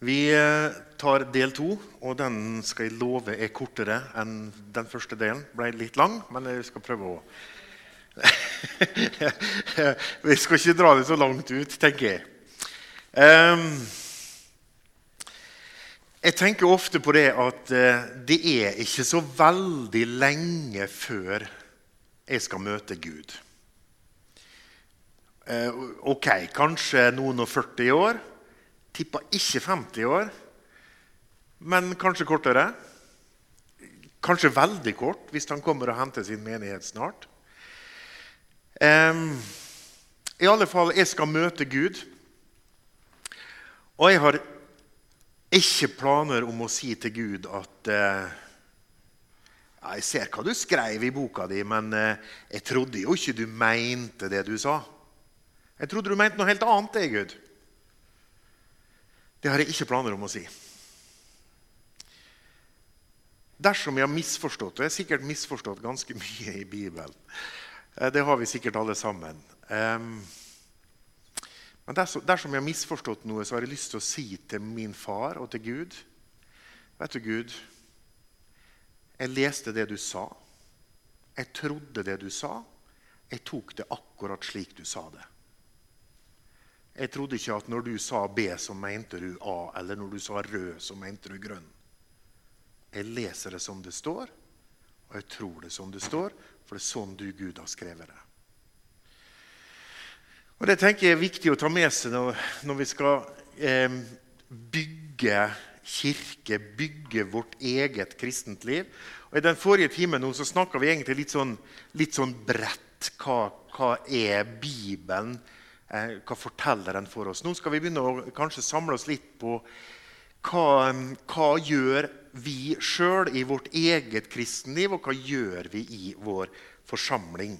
Vi eh, tar del to, og den skal jeg love er kortere enn den første delen. Ble litt lang, men jeg skal prøve å Vi skal ikke dra det så langt ut, tenker jeg. Um, jeg tenker ofte på det at uh, det er ikke så veldig lenge før jeg skal møte Gud. Uh, ok, kanskje noen og 40 år. Tippa ikke 50 år, men kanskje kortere. Kanskje veldig kort, hvis han kommer og henter sin menighet snart. Um, I alle fall, jeg skal møte Gud. Og jeg har ikke planer om å si til Gud at uh, Jeg ser hva du skrev i boka di, men uh, jeg trodde jo ikke du mente det du sa. Jeg trodde du mente noe helt annet, det, Gud. Det har jeg ikke planer om å si. Dersom jeg har misforstått, og jeg har sikkert misforstått ganske mye i Bibelen eh, Det har vi sikkert alle sammen. Men dersom jeg har misforstått noe, så har jeg lyst til å si til min far og til Gud Vet du, Gud, jeg leste det du sa. Jeg trodde det du sa. Jeg tok det akkurat slik du sa det. Jeg trodde ikke at når du sa B, så mente du A, eller når du sa rød, så mente du grønn. Jeg leser det som det står, og jeg tror det som det står, for det er sånn du, Gud, har skrevet det. Og Det tenker jeg er viktig å ta med seg når, når vi skal eh, bygge kirke, bygge vårt eget kristent liv. Og I den forrige timen så snakka vi egentlig litt sånn, litt sånn bredt. Hva, hva er Bibelen? Eh, hva forteller den for oss? Nå skal vi begynne å kanskje samle oss litt på hva, hva gjør vi sjøl i vårt eget kristenliv, og hva gjør vi i vår forsamling?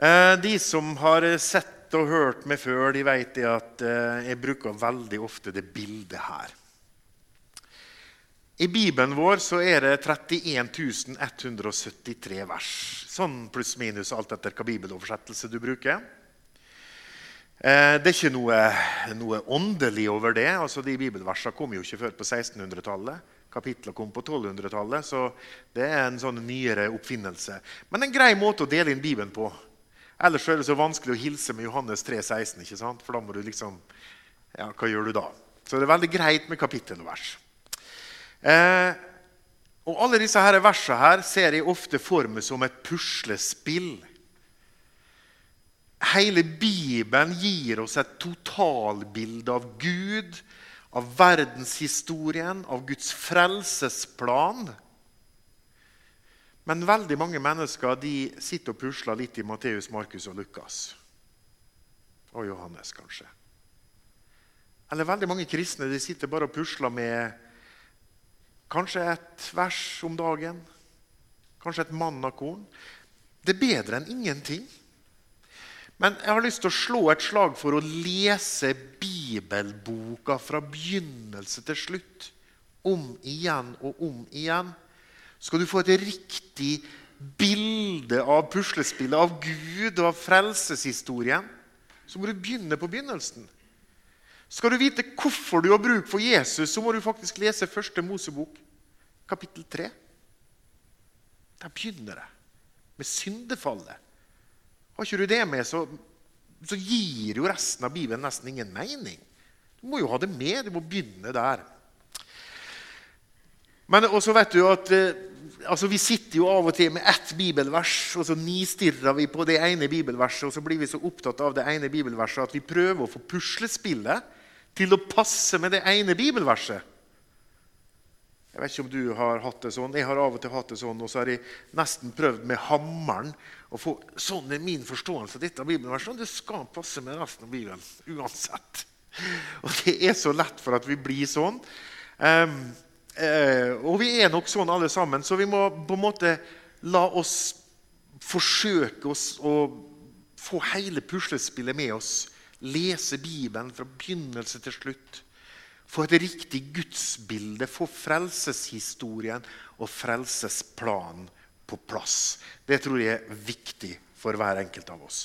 Eh, de som har sett og hørt meg før, de vet at eh, jeg bruker veldig ofte det bildet her. I Bibelen vår er det 31 173 vers. Sånn pluss-minus alt etter hva bibeloversettelse du bruker. Eh, det er ikke noe, noe, åndelig over det. Altså, de bibelversene kom jo ikke før på 1600-tallet. Kapitlene kom på 1200-tallet, så det er en sånn nyere oppfinnelse. Men en grei måte å dele inn Bibelen på. Ellers er det så vanskelig å hilse med Johannes 3, 16, ikke sant? For da må du liksom Ja, hva gjør du da? Så det er veldig greit med kapittelvers. Eh, og alle disse versene her ser jeg ofte for meg som et puslespill. Hele Bibelen gir oss et totalbilde av Gud, av verdenshistorien, av Guds frelsesplan. Men veldig mange mennesker sitter og pusler litt i Matteus, Markus og Lukas. Og Johannes, kanskje. Eller veldig mange kristne de sitter bare og pusler med kanskje et vers om dagen. Kanskje et mannakorn. Det er bedre enn ingenting. Men jeg har lyst til å slå et slag for å lese bibelboka fra begynnelse til slutt. Om igjen og om igjen. Skal du få et riktig bilde av puslespillet, av Gud og av frelseshistorien, så må du begynne på begynnelsen. Skal du vite hvorfor du har bruk for Jesus, så må du faktisk lese første Mosebok, kapittel 3. Der begynner det med syndefallet. Har ikke du det med, så, så gir jo resten av Bibelen nesten ingen mening. Du må jo ha det med. Du må begynne der. Men også vet du at eh, altså Vi sitter jo av og til med ett bibelvers, og så nistirrer vi på det ene bibelverset, og så blir vi så opptatt av det ene bibelverset at vi prøver å få puslespillet til å passe med det ene bibelverset. Jeg vet ikke om du har hatt det sånn. Jeg har av og til hatt det sånn, og så har jeg nesten prøvd med hammeren å få Sånn er min forståelse av dette bibelverset. Det skal passe med resten av Bibelen uansett. Og det er så lett for at vi blir sånn. Um, uh, og vi er nok sånn alle sammen, så vi må på en måte la oss forsøke oss å få hele puslespillet med oss. Lese Bibelen fra begynnelse til slutt. Få et riktig gudsbilde, få frelseshistorien og frelsesplanen på plass. Det tror jeg er viktig for hver enkelt av oss.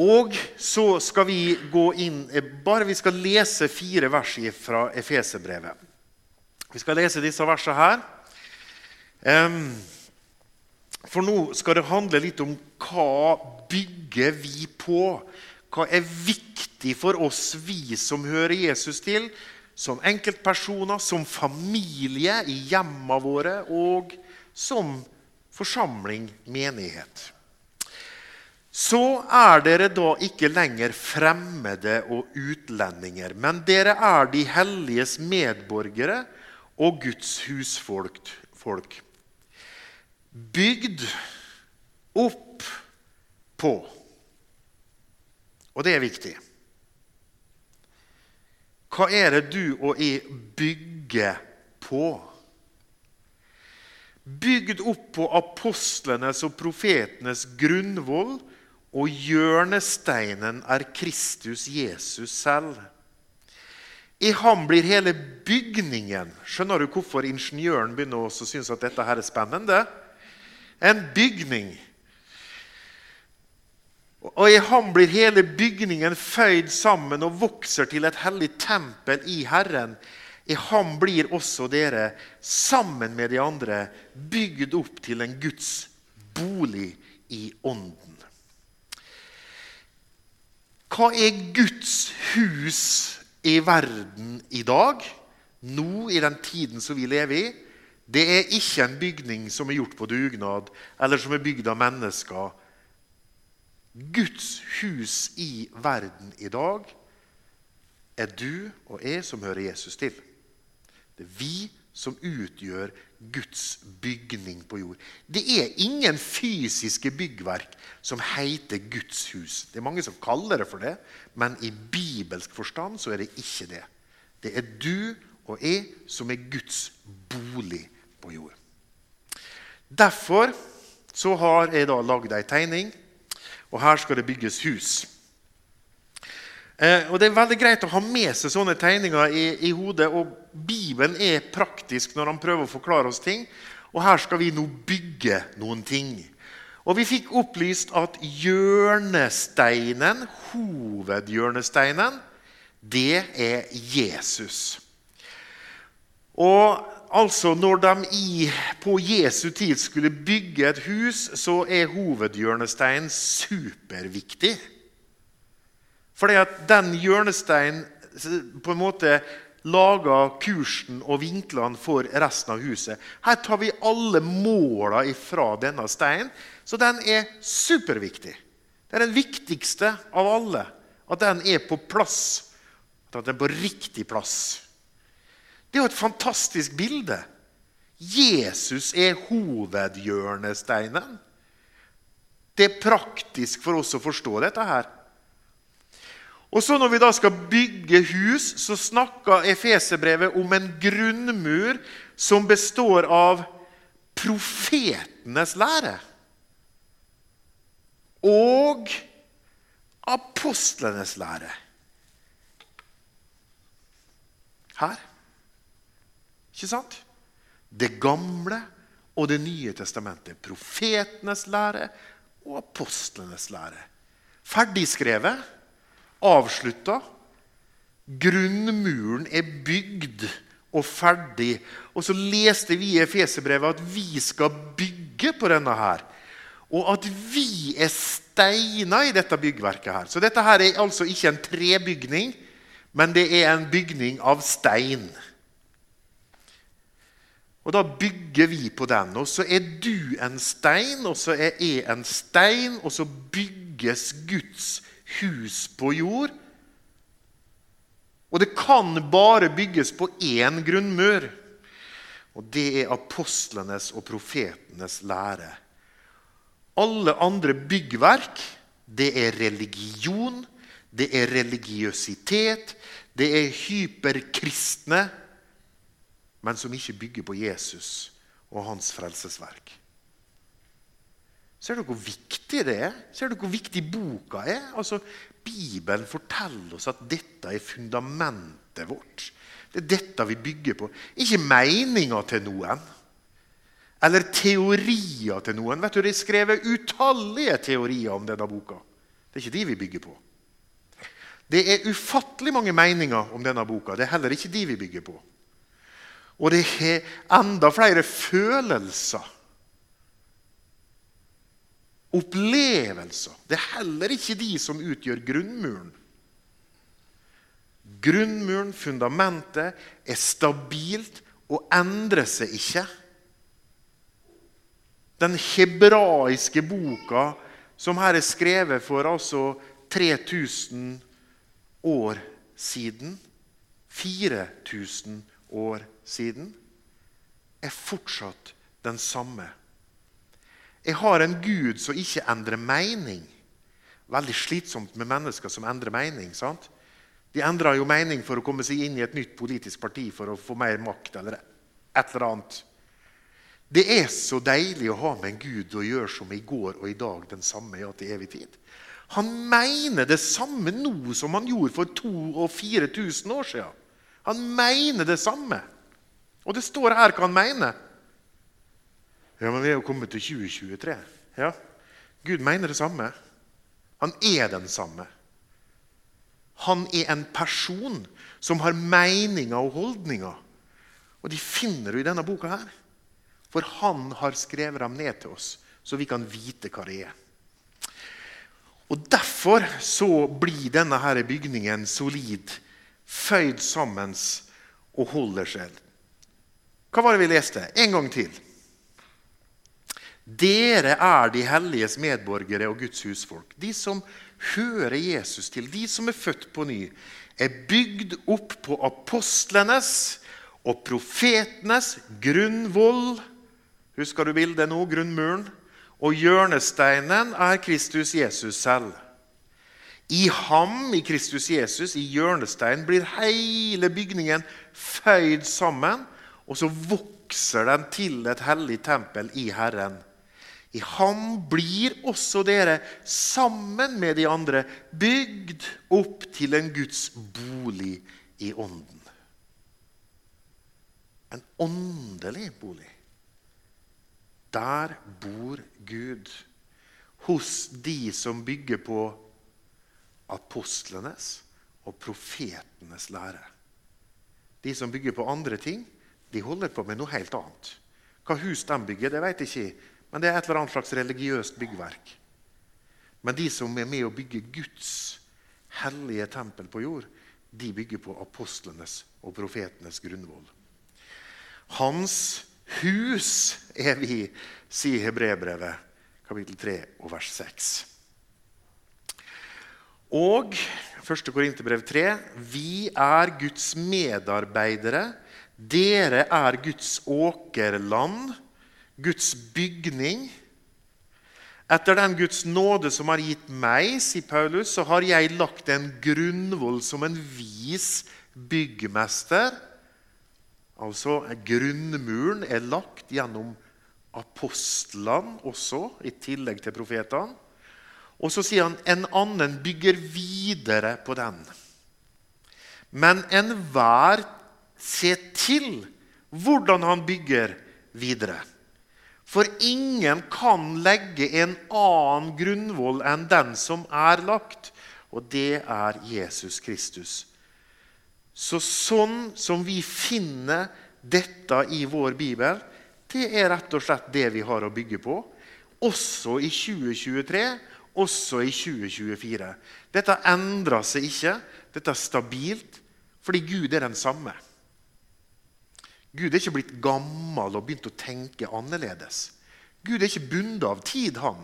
Og så skal vi gå inn Bare vi skal lese fire vers fra Efeserbrevet. Vi skal lese disse versene her. For nå skal det handle litt om hva bygger vi på? Hva er viktig for oss, vi som hører Jesus til? Som enkeltpersoner, som familie i hjemmene våre og som forsamling, menighet så er dere da ikke lenger fremmede og utlendinger, men dere er de helliges medborgere og Guds husfolk. Folk. Bygd opp på. Og det er viktig. Hva er det du og jeg bygger på? Bygd opp på apostlenes og profetenes grunnvoll og hjørnesteinen er Kristus Jesus selv. I ham blir hele bygningen Skjønner du hvorfor ingeniøren begynner å synes at dette her er spennende? En bygning. Og i ham blir hele bygningen føyd sammen og vokser til et hellig tempel i Herren. I ham blir også dere, sammen med de andre, bygd opp til en Guds bolig i ånden. Hva er Guds hus i verden i dag? Nå, i den tiden som vi lever i? Det er ikke en bygning som er gjort på dugnad, eller som er bygd av mennesker. Guds hus i verden i dag er du og jeg som hører Jesus til. Det er vi som utgjør Guds bygning på jord. Det er ingen fysiske byggverk som heter Guds hus. Det er mange som kaller det for det, men i bibelsk forstand så er det ikke det. Det er du og jeg som er Guds bolig på jord. Derfor så har jeg da lagd ei tegning, og her skal det bygges hus. Eh, og Det er veldig greit å ha med seg sånne tegninger i, i, hodet. og Bibelen er praktisk når han prøver å forklare oss ting. Og her skal vi nå bygge noen ting. Og Vi fikk opplyst at hjørnesteinen, hovedhjørnesteinen, det er Jesus. Og altså Når de i, på Jesu tid skulle bygge et hus, så er hovedhjørnesteinen superviktig. Fordi at den hjørnesteinen på en måte lager kursen og vinklene for resten av huset. Her tar vi alle måla ifra denne steinen, så den er superviktig. Det er den viktigste av alle. At den er på plass. At den er på riktig plass. Det er jo et fantastisk bilde. Jesus er hovedhjørnesteinen. Det er praktisk for oss å forstå dette her. Og så Når vi da skal bygge hus, så snakker Efeserbrevet om en grunnmur som består av profetenes lære og apostlenes lære. Her. Ikke sant? Det gamle og Det nye testamentet. Profetenes lære og apostlenes lære. Ferdigskrevet avslutta. Grunnmuren er bygd og ferdig. Og så leste vi i Efeserbrevet at vi skal bygge på denne her. Og at vi er steiner i dette byggverket her. Så dette her er altså ikke en trebygning, men det er en bygning av stein. Og Da bygger vi på den. Og så er du en stein, og så er jeg en stein, og så bygges Guds hus på jord. Og det kan bare bygges på én grunnmur. Og det er apostlenes og profetenes lære. Alle andre byggverk, det er religion, det er religiøsitet, det er hyperkristne, men som ikke bygger på Jesus og hans frelsesverk. Ser du hvor viktig det er? Ser du hvor viktig boka er? Altså, Bibelen forteller oss at dette er fundamentet vårt. Det er dette vi bygger på. Ikke meninga til noen. Eller teorier til noen. Vet du, Det er skrevet utallige teorier om denne boka. Det er ikke de vi bygger på. Det er ufattelig mange meninger om denne boka. Det er heller ikke de vi bygger på. Og det er enda flere følelser. Opplevelser. Det er heller ikke de som utgjør grunnmuren. Grunnmuren, fundamentet, er stabilt og endrer seg ikke. Den hebraiske boka som her er skrevet for altså 3000 år siden, 4000 år siden, er fortsatt den samme. Jeg har en Gud som ikke endrer mening. Veldig slitsomt med mennesker som endrer mening. sant? De endrer jo mening for å komme seg inn i et nytt politisk parti for å få mer makt. eller et eller annet. Det er så deilig å ha med en Gud å gjøre som i går og i dag, den samme ja til evig tid. Han mener det samme nå som han gjorde for 2000 og 4000 år siden. Han mener det samme. Og det står her hva han mener. Ja, men vi er jo kommet til 2023. Ja, Gud mener det samme. Han er den samme. Han er en person som har meninger og holdninger. Og de finner du i denne boka her. For han har skrevet dem ned til oss, så vi kan vite hva det er. Og Derfor så blir denne her bygningen solid, føyd sammen og holder seg. Hva var det vi leste? En gang til. Dere er de helliges medborgere og Guds husfolk. De som hører Jesus til, de som er født på ny, er bygd opp på apostlenes og profetenes grunnvoll Husker du bildet nå? Grunnmuren. Og hjørnesteinen er Kristus Jesus selv. I ham, i Kristus Jesus, i hjørnesteinen, blir hele bygningen føyd sammen. Og så vokser den til et hellig tempel i Herren. I ham blir også dere, sammen med de andre, bygd opp til en Guds bolig i ånden. En åndelig bolig. Der bor Gud. Hos de som bygger på apostlenes og profetenes lære. De som bygger på andre ting, de holder på med noe helt annet. Hva hus de bygger, det vet jeg ikke, men det er et eller annet slags religiøst byggverk. Men de som er med å bygge Guds hellige tempel på jord, de bygger på apostlenes og profetenes grunnvoll. Hans hus er vi, sier Hebrebrevet, kapittel 3 og vers 6. Og 1. Korinterbrev 3.: Vi er Guds medarbeidere. Dere er Guds åkerland, Guds bygning. Etter den Guds nåde som har gitt meg, sier Paulus, så har jeg lagt en grunnvoll som en vis byggmester Altså, Grunnmuren er lagt gjennom apostlene også, i tillegg til profetene. Og så sier han en annen bygger videre på den. Men enhver ser til hvordan han bygger videre. For ingen kan legge en annen grunnvoll enn den som er lagt, og det er Jesus Kristus. Så sånn som vi finner dette i vår bibel, det er rett og slett det vi har å bygge på. Også i 2023, også i 2024. Dette endrer seg ikke. Dette er stabilt fordi Gud er den samme. Gud er ikke blitt gammel og begynt å tenke annerledes. Gud er ikke bundet av tid, han.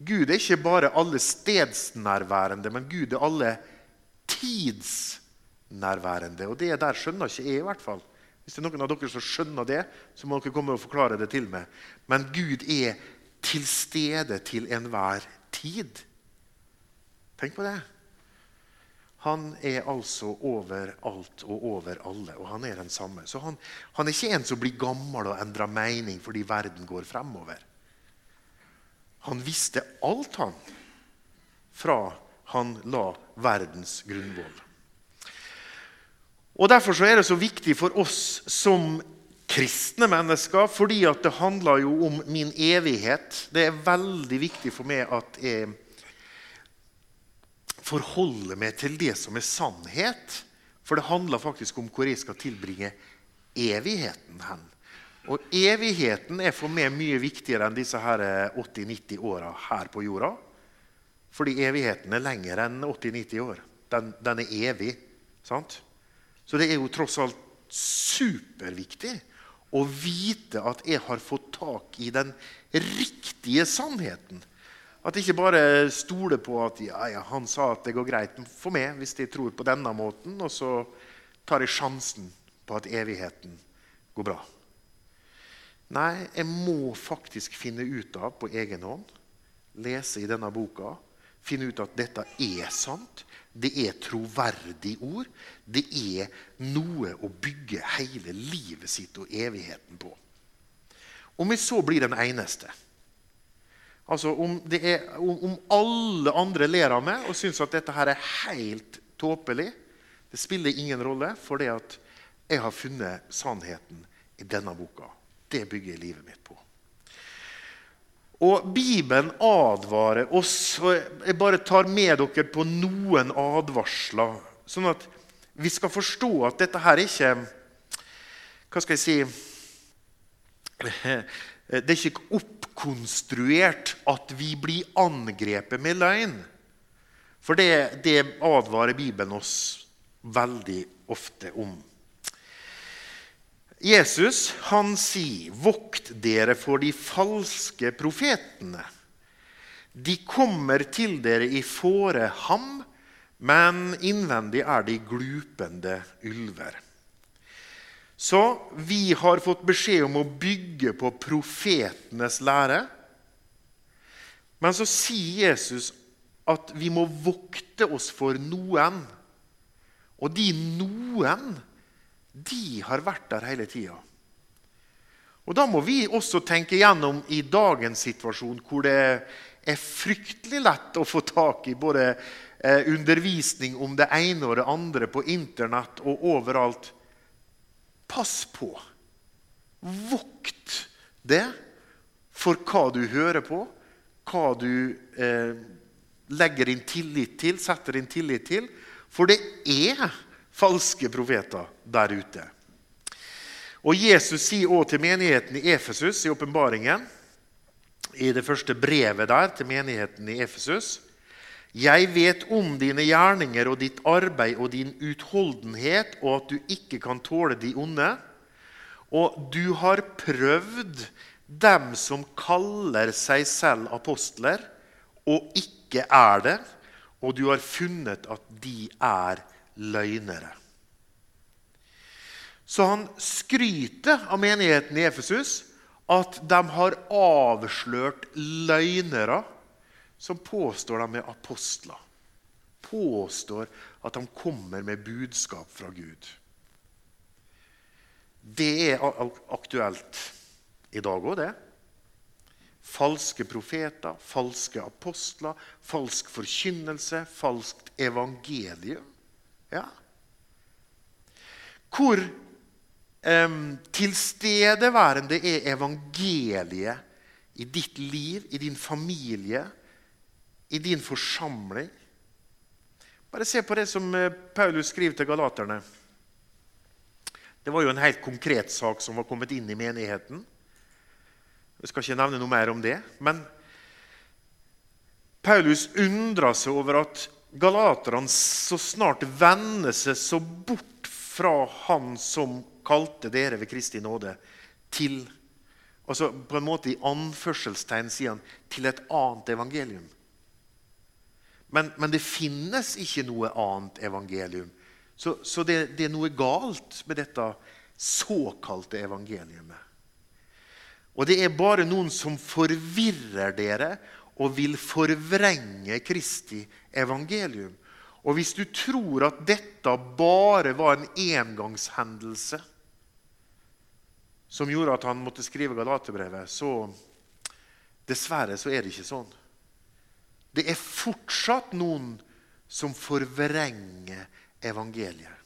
Gud er ikke bare alle stedsnærværende, men Gud er alle tidsnærværende. Og det der skjønner ikke jeg, i hvert fall. Hvis det er noen av dere som skjønner det, så må dere komme og forklare det til meg. Men Gud er til stede til enhver tid. Tenk på det. Han er altså over alt og over alle, og han er den samme. Så han, han er ikke en som blir gammel og endrer mening fordi verden går fremover. Han visste alt, han, fra han la verdens grunnvoll. Og Derfor så er det så viktig for oss som kristne mennesker, fordi at det handler jo om min evighet. Det er veldig viktig for meg at jeg forholde meg til det som er sannhet. For det handler faktisk om hvor jeg skal tilbringe evigheten hen. Og evigheten er for meg mye viktigere enn disse 80-90 åra her på jorda. Fordi evigheten er lenger enn 80-90 år. Den, den, er evig. sant? Så det er jo tross alt superviktig å vite at jeg har fått tak i den riktige sannheten. At de ikke bare stoler på at ja, ja, han sa at det går greit for meg hvis de tror på denne måten, og så tar jeg sjansen på at evigheten går bra. Nei, jeg må faktisk finne ut av på egen hånd, lese i denne boka, finne ut at dette er sant. Det er troverdig ord. Det er noe å bygge hele livet sitt og evigheten på. Om jeg så blir den eneste Altså om, er, om, alle andre ler av meg og syns at dette her er helt tåpelig, det spiller ingen rolle, for det at jeg har funnet sannheten i denne boka. Det bygger livet mitt på. Og Bibelen advarer oss. og Jeg bare tar med dere på noen advarsler. Sånn at vi skal forstå at dette her ikke Hva skal jeg si Det er ikke oppkonstruert at vi blir angrepet med løgn. For det, det advarer Bibelen oss veldig ofte om. Jesus han sier, 'Vokt dere for de falske profetene.' De kommer til dere i fåre ham, men innvendig er de glupende ulver. Så vi har fått beskjed om å bygge på profetenes lære. Men så sier Jesus at vi må vokte oss for noen. Og de noen, de har vært der hele tida. Og Da må vi også tenke gjennom i dagens situasjon, hvor det er fryktelig lett å få tak i både eh, undervisning om det ene og det andre på Internett og overalt. Pass på. Vokt det for hva du hører på, hva du eh, legger din tillit til, setter din tillit til. For det er falske profeter der ute. Og Jesus sier også til menigheten i Efesus i åpenbaringen, i det første brevet der til menigheten i Efesus jeg vet om dine gjerninger og ditt arbeid og din utholdenhet, og at du ikke kan tåle de onde. Og du har prøvd dem som kaller seg selv apostler, og ikke er det, og du har funnet at de er løgnere. Så han skryter av menigheten i Efesus at de har avslørt løgnere som påstår de er apostler. Påstår at de kommer med budskap fra Gud. Det er aktuelt i dag òg, det. Falske profeter, falske apostler, falsk forkynnelse, falskt evangelium. Ja. Hvor eh, tilstedeværende er evangeliet i ditt liv, i din familie, i din forsamling. Bare se på det som eh, Paulus skriver til galaterne. Det var jo en helt konkret sak som var kommet inn i menigheten. Jeg skal ikke nevne noe mer om det. Men Paulus undra seg over at galaterne så snart vender seg så bort fra Han som kalte dere ved Kristi nåde, til altså på en måte i anførselstegn sier han, til et annet evangelium. Men, men, det finnes ikke noe annet evangelium. Så, så det, det, er noe galt med dette såkalte evangeliet. Og det er bare noen som forvirrer dere og vil forvrenge Kristi evangelium. Og hvis du tror at dette bare var en engangshendelse som gjorde at han måtte skrive Galaterbrevet, så dessverre så er det ikke sånn. Det er fortsatt noen som forvrenger evangeliet.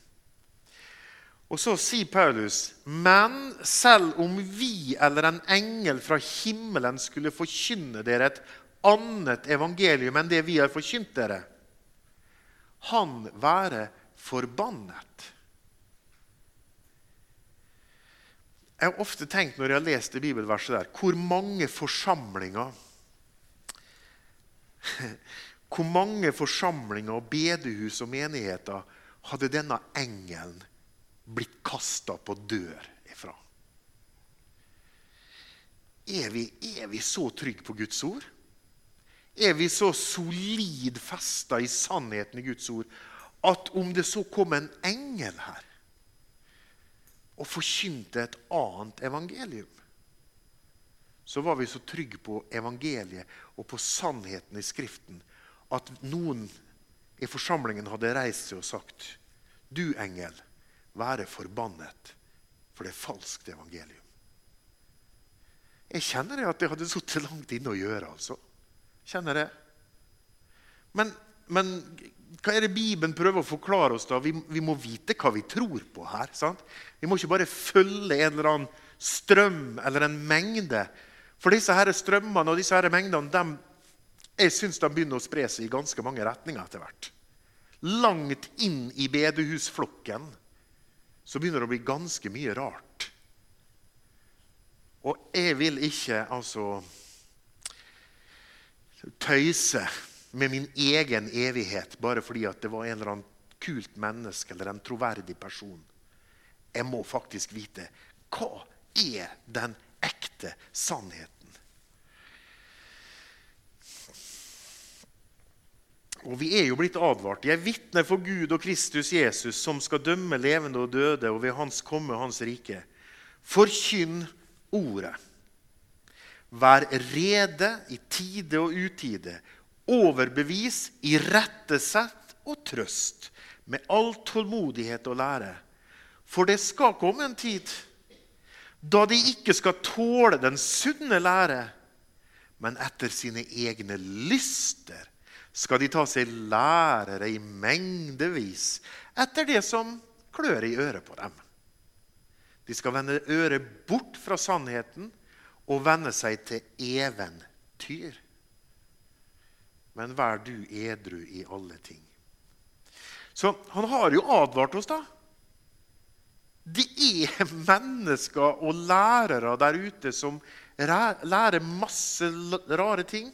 Og så sier Paulus.: Men selv om vi eller en engel fra himmelen skulle forkynne dere et annet evangelium enn det vi har forkynt dere, han være forbannet. Jeg har ofte tenkt når jeg har lest det bibelverset der, hvor mange forsamlinger Hvor mange forsamlinger, og bedehus og menigheter hadde denne engelen blitt kasta på dør ifra? Er vi, er vi så trygge på Guds ord? Er vi så solid festa i sannheten i Guds ord at om det så kom en engel her og forkynte et annet evangelium, så var vi så trygge på evangeliet og på sannheten i Skriften at noen i forsamlingen hadde reist seg og sagt Du, engel, være forbannet, for det er falskt evangelium. Jeg kjenner at det hadde sittet langt inne å gjøre. altså. Kjenner det. Men, men hva er det Bibelen prøver å forklare oss? da? Vi, vi, må vite hva vi tror på her. sant? Vi må ikke bare følge en eller annen strøm eller en mengde. For disse her strømmene og disse her mengdene de, jeg synes de begynner å spre seg i ganske mange retninger etter hvert. Langt inn i bedehusflokken så begynner det å bli ganske mye rart. Og jeg vil ikke altså tøyse med min egen evighet bare fordi det var en eller annen kult menneske eller en troverdig person. Jeg må faktisk vite hva er den ekte sannheten. Og vi er jo blitt advart. Jeg vitner for Gud og Kristus Jesus, som skal dømme levende og døde, og ved Hans komme Hans rike. Forkynn ordet. Vær rede i tide og utide. Overbevis, irettesett og trøst. Med all tålmodighet og lære. For det skal komme en tid da de ikke skal tåle den sunne lære, men etter sine egne lyster skal de ta seg lærere i mengdevis etter det som klør i øret på dem. De skal vende øret bort fra sannheten og venne seg til eventyr. Men vær du edru i alle ting. Så han har jo advart oss, da. Det er mennesker og lærere der ute som lærer masse rare ting.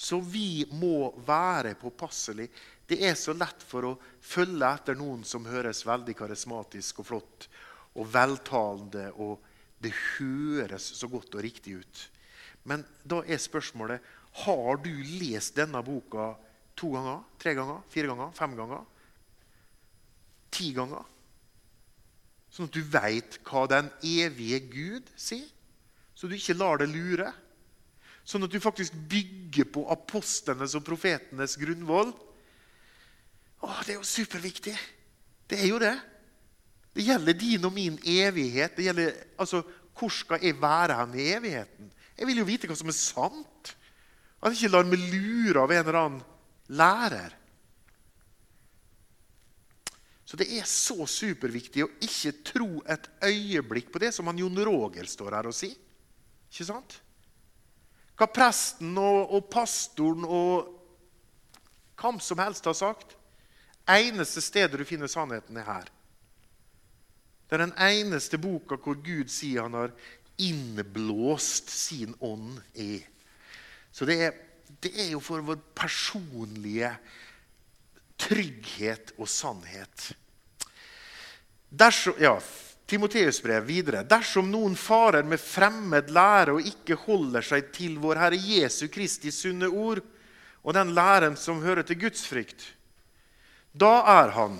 Så vi må være påpasselige. Det er så lett for å følge etter noen som høres veldig karismatisk og flott og veltalende og det høres så godt og riktig ut. Men da er spørsmålet har du lest denne boka to ganger, tre ganger, fire ganger, fem ganger? Ti ganger? Sånn at du veit hva den evige Gud sier, så du ikke lar det lure. Sånn at du faktisk bygger på apostlenes og profetenes grunnvoll. Å, det er jo superviktig. Det er jo det. Det gjelder din og min evighet. Det gjelder, altså, Hvor skal jeg være hen i evigheten? Jeg vil jo vite hva som er sant. At jeg ikke lar meg lure av en eller annen lærer. Så det er så superviktig å ikke tro et øyeblikk på det som han Jon Roger står her og sier. Ikke sant? Hva presten og, og pastoren og hvem som helst har sagt. Eneste stedet du finner sannheten, er her. Det er den eneste boka hvor Gud sier han har innblåst sin ånd i. Så det er, det er jo for vår personlige trygghet og sannhet. Dersom, ja, Timoteus brev videre. Dersom noen farer med fremmed lære og ikke holder seg til vår Herre Jesu Kristi sunne ord og den læren som hører til Guds frykt, da er han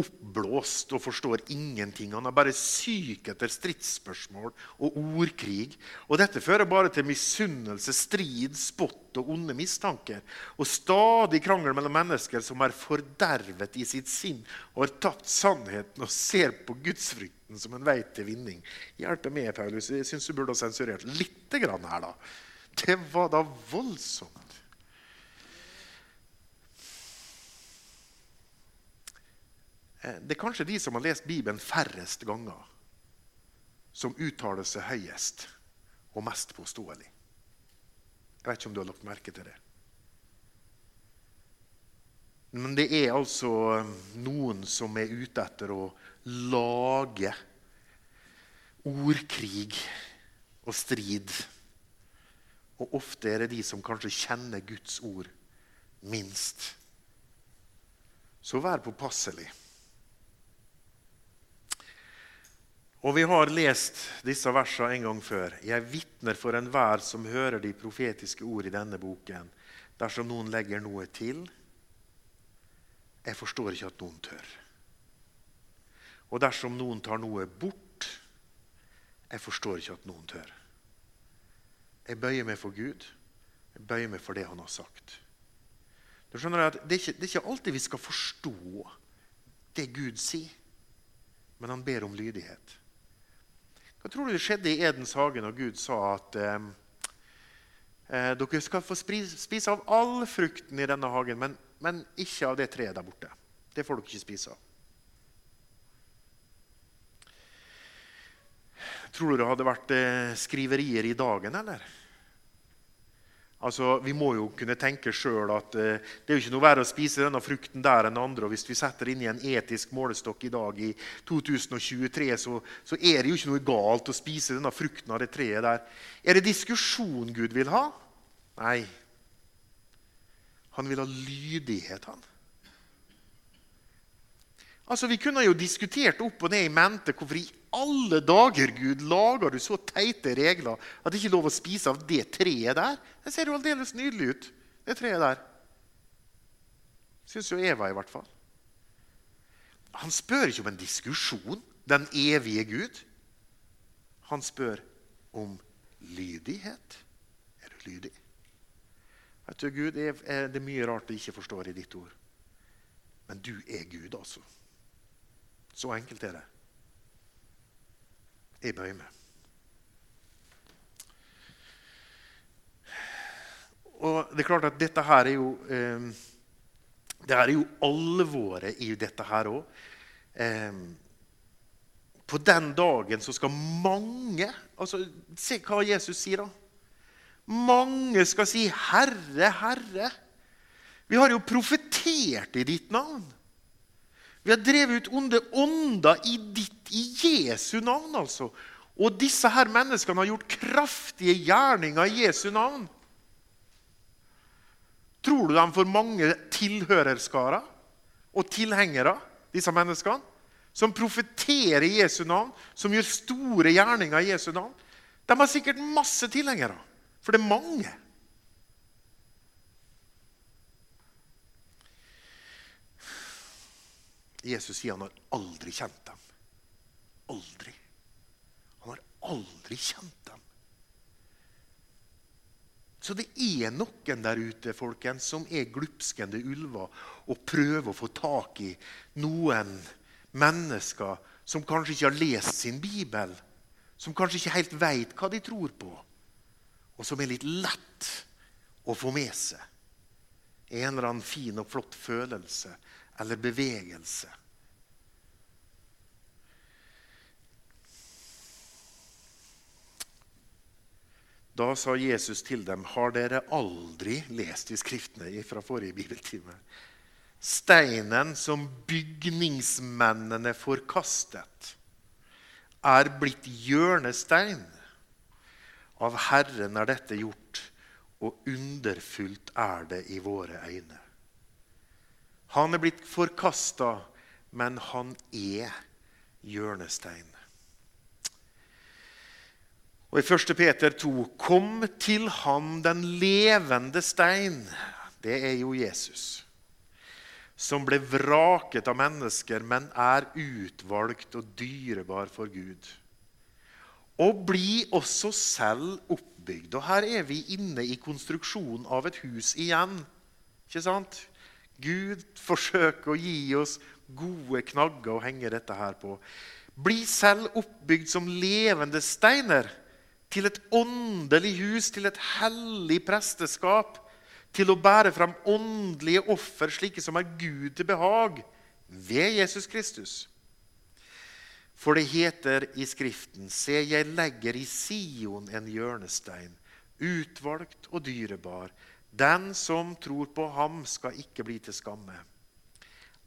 oppblåst og forstår ingenting. Han er bare syk etter stridsspørsmål og ordkrig. Og dette fører bare til misunnelse, strid, spott og onde mistanker. Og stadig krangel mellom mennesker som er fordervet i sitt sinn og har tapt sannheten og ser på gudsfrykten som en vei til vinning. Hjelpe meg, Paulus. Jeg syns du burde ha sensurert litt her. da. Det var da voldsomt. Eh, det er kanskje de som har lest Bibelen færrest ganger, som uttaler seg høyest og mest påståelig. Jeg vet ikke om du har lagt merke til det. Men det er altså noen som er ute etter å lage ordkrig og strid. Og ofte er det de som kanskje kjenner Guds ord minst. Så vær påpasselig. Og vi har lest disse versene en gang før. Jeg vitner for enhver som hører de profetiske ord i denne boken, dersom noen legger noe til. Jeg forstår ikke at noen tør. Og dersom noen tar noe bort, jeg forstår ikke at noen tør. Jeg bøyer meg for Gud. Jeg bøyer meg for det han har sagt. Du skjønner at det er, ikke, det er ikke alltid vi skal forstå det Gud sier, men han ber om lydighet. Hva tror du det skjedde i Edens hage når Gud sa at eh, eh dere skal få spise av all frukten i denne hagen, men, men, ikke av det treet der borte? Det får dere ikke spise av. Tror du det hadde vært eh, skriverier i dagen, eller? Altså, Vi må jo kunne tenke sjøl at eh, det er jo ikke noe verre å spise denne frukten der enn andre. og Hvis vi setter inn i en etisk målestokk i dag, i 2023, så, så, er det jo ikke noe galt å spise denne frukten av det treet der. Er det diskusjon Gud vil ha? Nei. Han vil ha lydighet, han. Altså, Vi kunne jo diskutert opp og ned i mente hvorfor i alle dager, Gud, lager du så teite regler at det ikke er lov å spise av det treet der? Det ser jo aldeles nydelig ut, det treet der. Syns jo Eva, i hvert fall. Han spør ikke om en diskusjon, den evige Gud. Han spør om lydighet. Er du lydig? Vet du, Gud, Det er mye rart jeg ikke forstår i ditt ord. Men du er Gud, altså. Så enkelt er det. Jeg bøyer meg. Og det er klart at dette her er jo eh, Det her er jo alvoret i dette her òg. Eh, på den dagen så skal mange altså, Se hva Jesus sier, da. Mange skal si 'Herre, Herre'. Vi har jo profetert i ditt navn. Vi har drevet ut onde ånder i ditt, i Jesu navn, altså. Og disse her menneskene har gjort kraftige gjerninger i Jesu navn. Tror du de får mange tilhørerskarer og tilhengere, disse menneskene? Som profeterer i Jesu navn, som gjør store gjerninger i Jesu navn? De har sikkert masse tilhengere, for det er mange. Jesus sier han har aldri kjent dem. Aldri. Han har aldri kjent dem. Så det er noen der ute folkens, som er glupskende ulver og prøver å få tak i noen mennesker som kanskje ikke har lest sin bibel, som kanskje ikke helt veit hva de tror på, og som er litt lett å få med seg. En eller annen fin og flott følelse eller bevegelse. Da sa Jesus til dem, 'Har dere aldri lest i Skriftene fra forrige bibeltime?' Steinen som bygningsmennene forkastet, er blitt hjørnestein. Av Herren er dette gjort, og underfullt er det i våre øyne. Han er blitt forkasta, men han er hjørnestein. Og I 1. Peter 2.: Kom til ham den levende stein. Det er jo Jesus. Som ble vraket av mennesker, men er utvalgt og dyrebar for Gud. Og bli også selv oppbygd. Og her er vi inne i konstruksjonen av et hus igjen. Ikke sant? Gud forsøker å gi oss gode knagger å henge dette her på. Bli selv oppbygd som levende steiner til et åndelig hus, til et hellig presteskap, til å bære fram åndelige offer, slike som er Gud til behag, ved Jesus Kristus. For det heter i Skriften.: Se, jeg legger i Sion en hjørnestein, utvalgt og dyrebar. Den som tror på ham, skal ikke bli til skamme.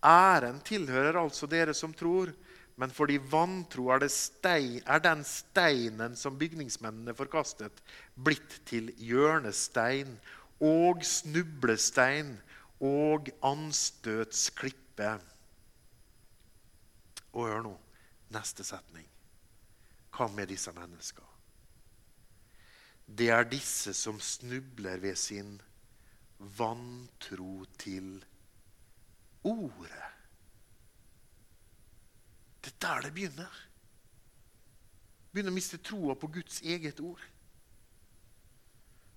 Æren tilhører altså dere som tror, men for de vantro er, stein, er den steinen som bygningsmennene forkastet, blitt til hjørnestein og snublestein og anstøtsklippe. Og hør nå neste setning. Hva med disse menneskene? Det er disse som snubler ved sin vantro til ordet. Det er der det begynner. Begynner å miste troa på Guds eget ord.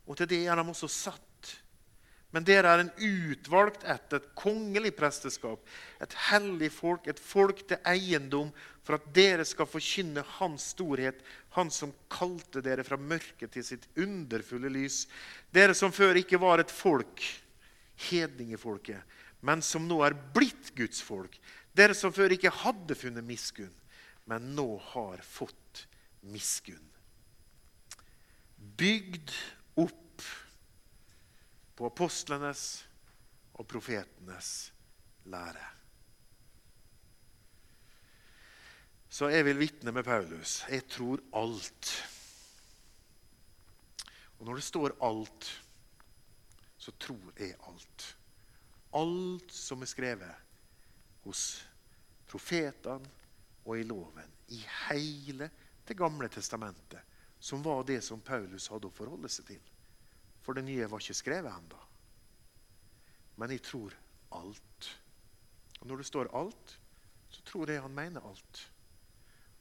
Og til det er de også satt. Men dere er en utvalgt ett, et kongelig presteskap, et hellig folk, et folk til eiendom, for at dere skal forkynne Hans storhet, Han som kalte dere fra mørket til sitt underfulle lys. Dere som før ikke var et folk, hedningefolket, men som nå er blitt Guds folk. Dere som før ikke hadde funnet miskunn, men nå har fått miskunn. Bygd opp på apostlenes og profetenes lære. Så jeg vil vitne med Paulus. Jeg tror alt. Og når det står 'alt', så tror jeg alt. Alt som er skrevet hos profetene og i loven, i hele Det gamle testamentet, som var det som Paulus hadde å forholde seg til. For det nye var ikke skrevet ennå. Men jeg tror alt. Og når det står 'alt', så tror jeg han mener alt.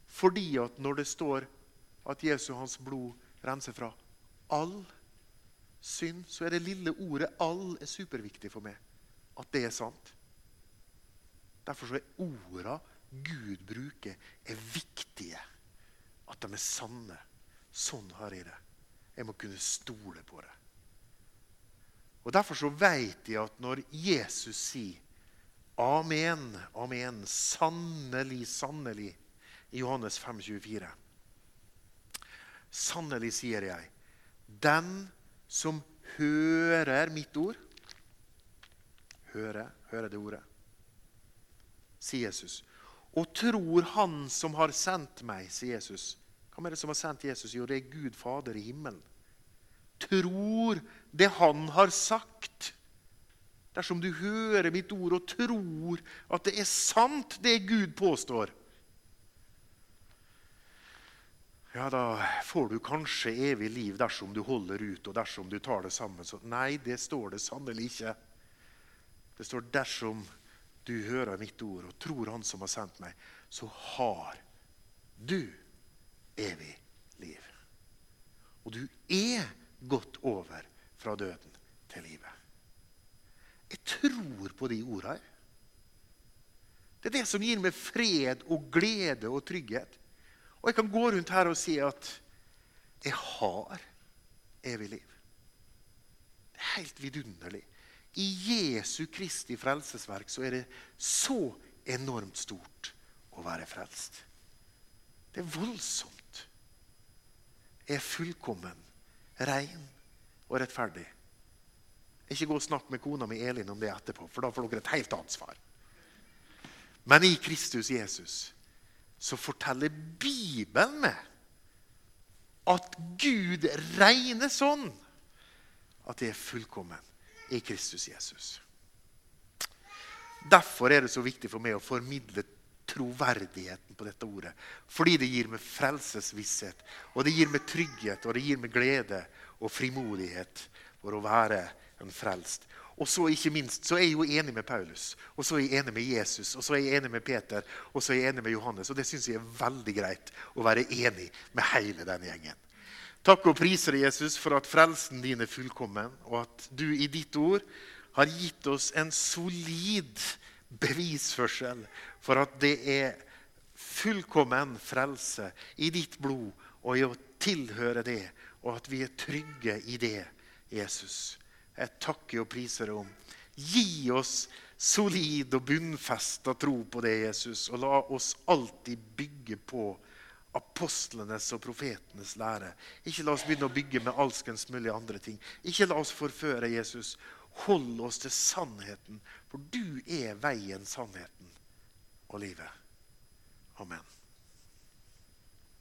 Fordi at når det står at Jesu hans blod renser fra all synd, så er det lille ordet 'all' er superviktig for meg. At det er sant. Derfor er orda Gud bruker, er viktige. At de er sanne. Sånn har jeg det. Jeg må kunne stole på det. Og Derfor så vet jeg at når Jesus sier 'Amen, amen', sannelig, sannelig, i Johannes 5, 24. Sannelig sier jeg, den som hører mitt ord Hører, hører det ordet sier Jesus. Og tror Han som har sendt meg, sier Jesus. Hvem er det som har sendt Jesus? Jo, det er Gud Fader i himmelen. Tror det Han har sagt. Dersom du hører mitt ord og tror at det er sant, det Gud påstår, ja, da får du kanskje evig liv dersom du holder ut og dersom du tar det sammen. Så nei, det står det sannelig ikke. Det står dersom du hører mitt ord og tror Han som har sendt meg, så har du evig liv. Og du er gått over fra døden til livet. Jeg tror på de ordene. Det er det som gir meg fred og glede og trygghet. Og jeg kan gå rundt her og si at jeg har evig liv. Det er helt vidunderlig. I Jesu Kristi frelsesverk så er det så enormt stort å være frelst. Det er voldsomt. Jeg er fullkommen, ren og rettferdig. Ikke gå og snakk med kona mi Elin om det etterpå, for da får dere et helt annet svar. Men i Kristus Jesus så forteller Bibelen meg at Gud regner sånn at det er fullkommen i Kristus Jesus. Derfor er det så viktig for meg å formidle troverdigheten på dette ordet. Fordi det gir meg frelsesvisshet, og det gir meg trygghet og det gir meg glede og frimodighet for å være en frelst. Og så ikke minst, så er jeg jo enig med Paulus, og så er jeg enig med Jesus, og så er jeg enig med Peter og så er jeg enig med Johannes. Og det syns jeg er veldig greit å være enig med hele den gjengen. Takk og priser deg, Jesus, for at frelsen din er fullkommen, og at du i ditt ord har gitt oss en solid bevisførsel for at det er fullkommen frelse i ditt blod og i å tilhøre det, og at vi er trygge i det, Jesus. Jeg takker og priser deg om. Gi oss solid og bunnfesta tro på det, Jesus, og la oss alltid bygge på apostlenes og profetenes lære. Ikke la oss begynne å bygge med alskens mulige andre ting. Ikke la oss forføre Jesus. Hold oss til sannheten, for du er veien, sannheten og livet.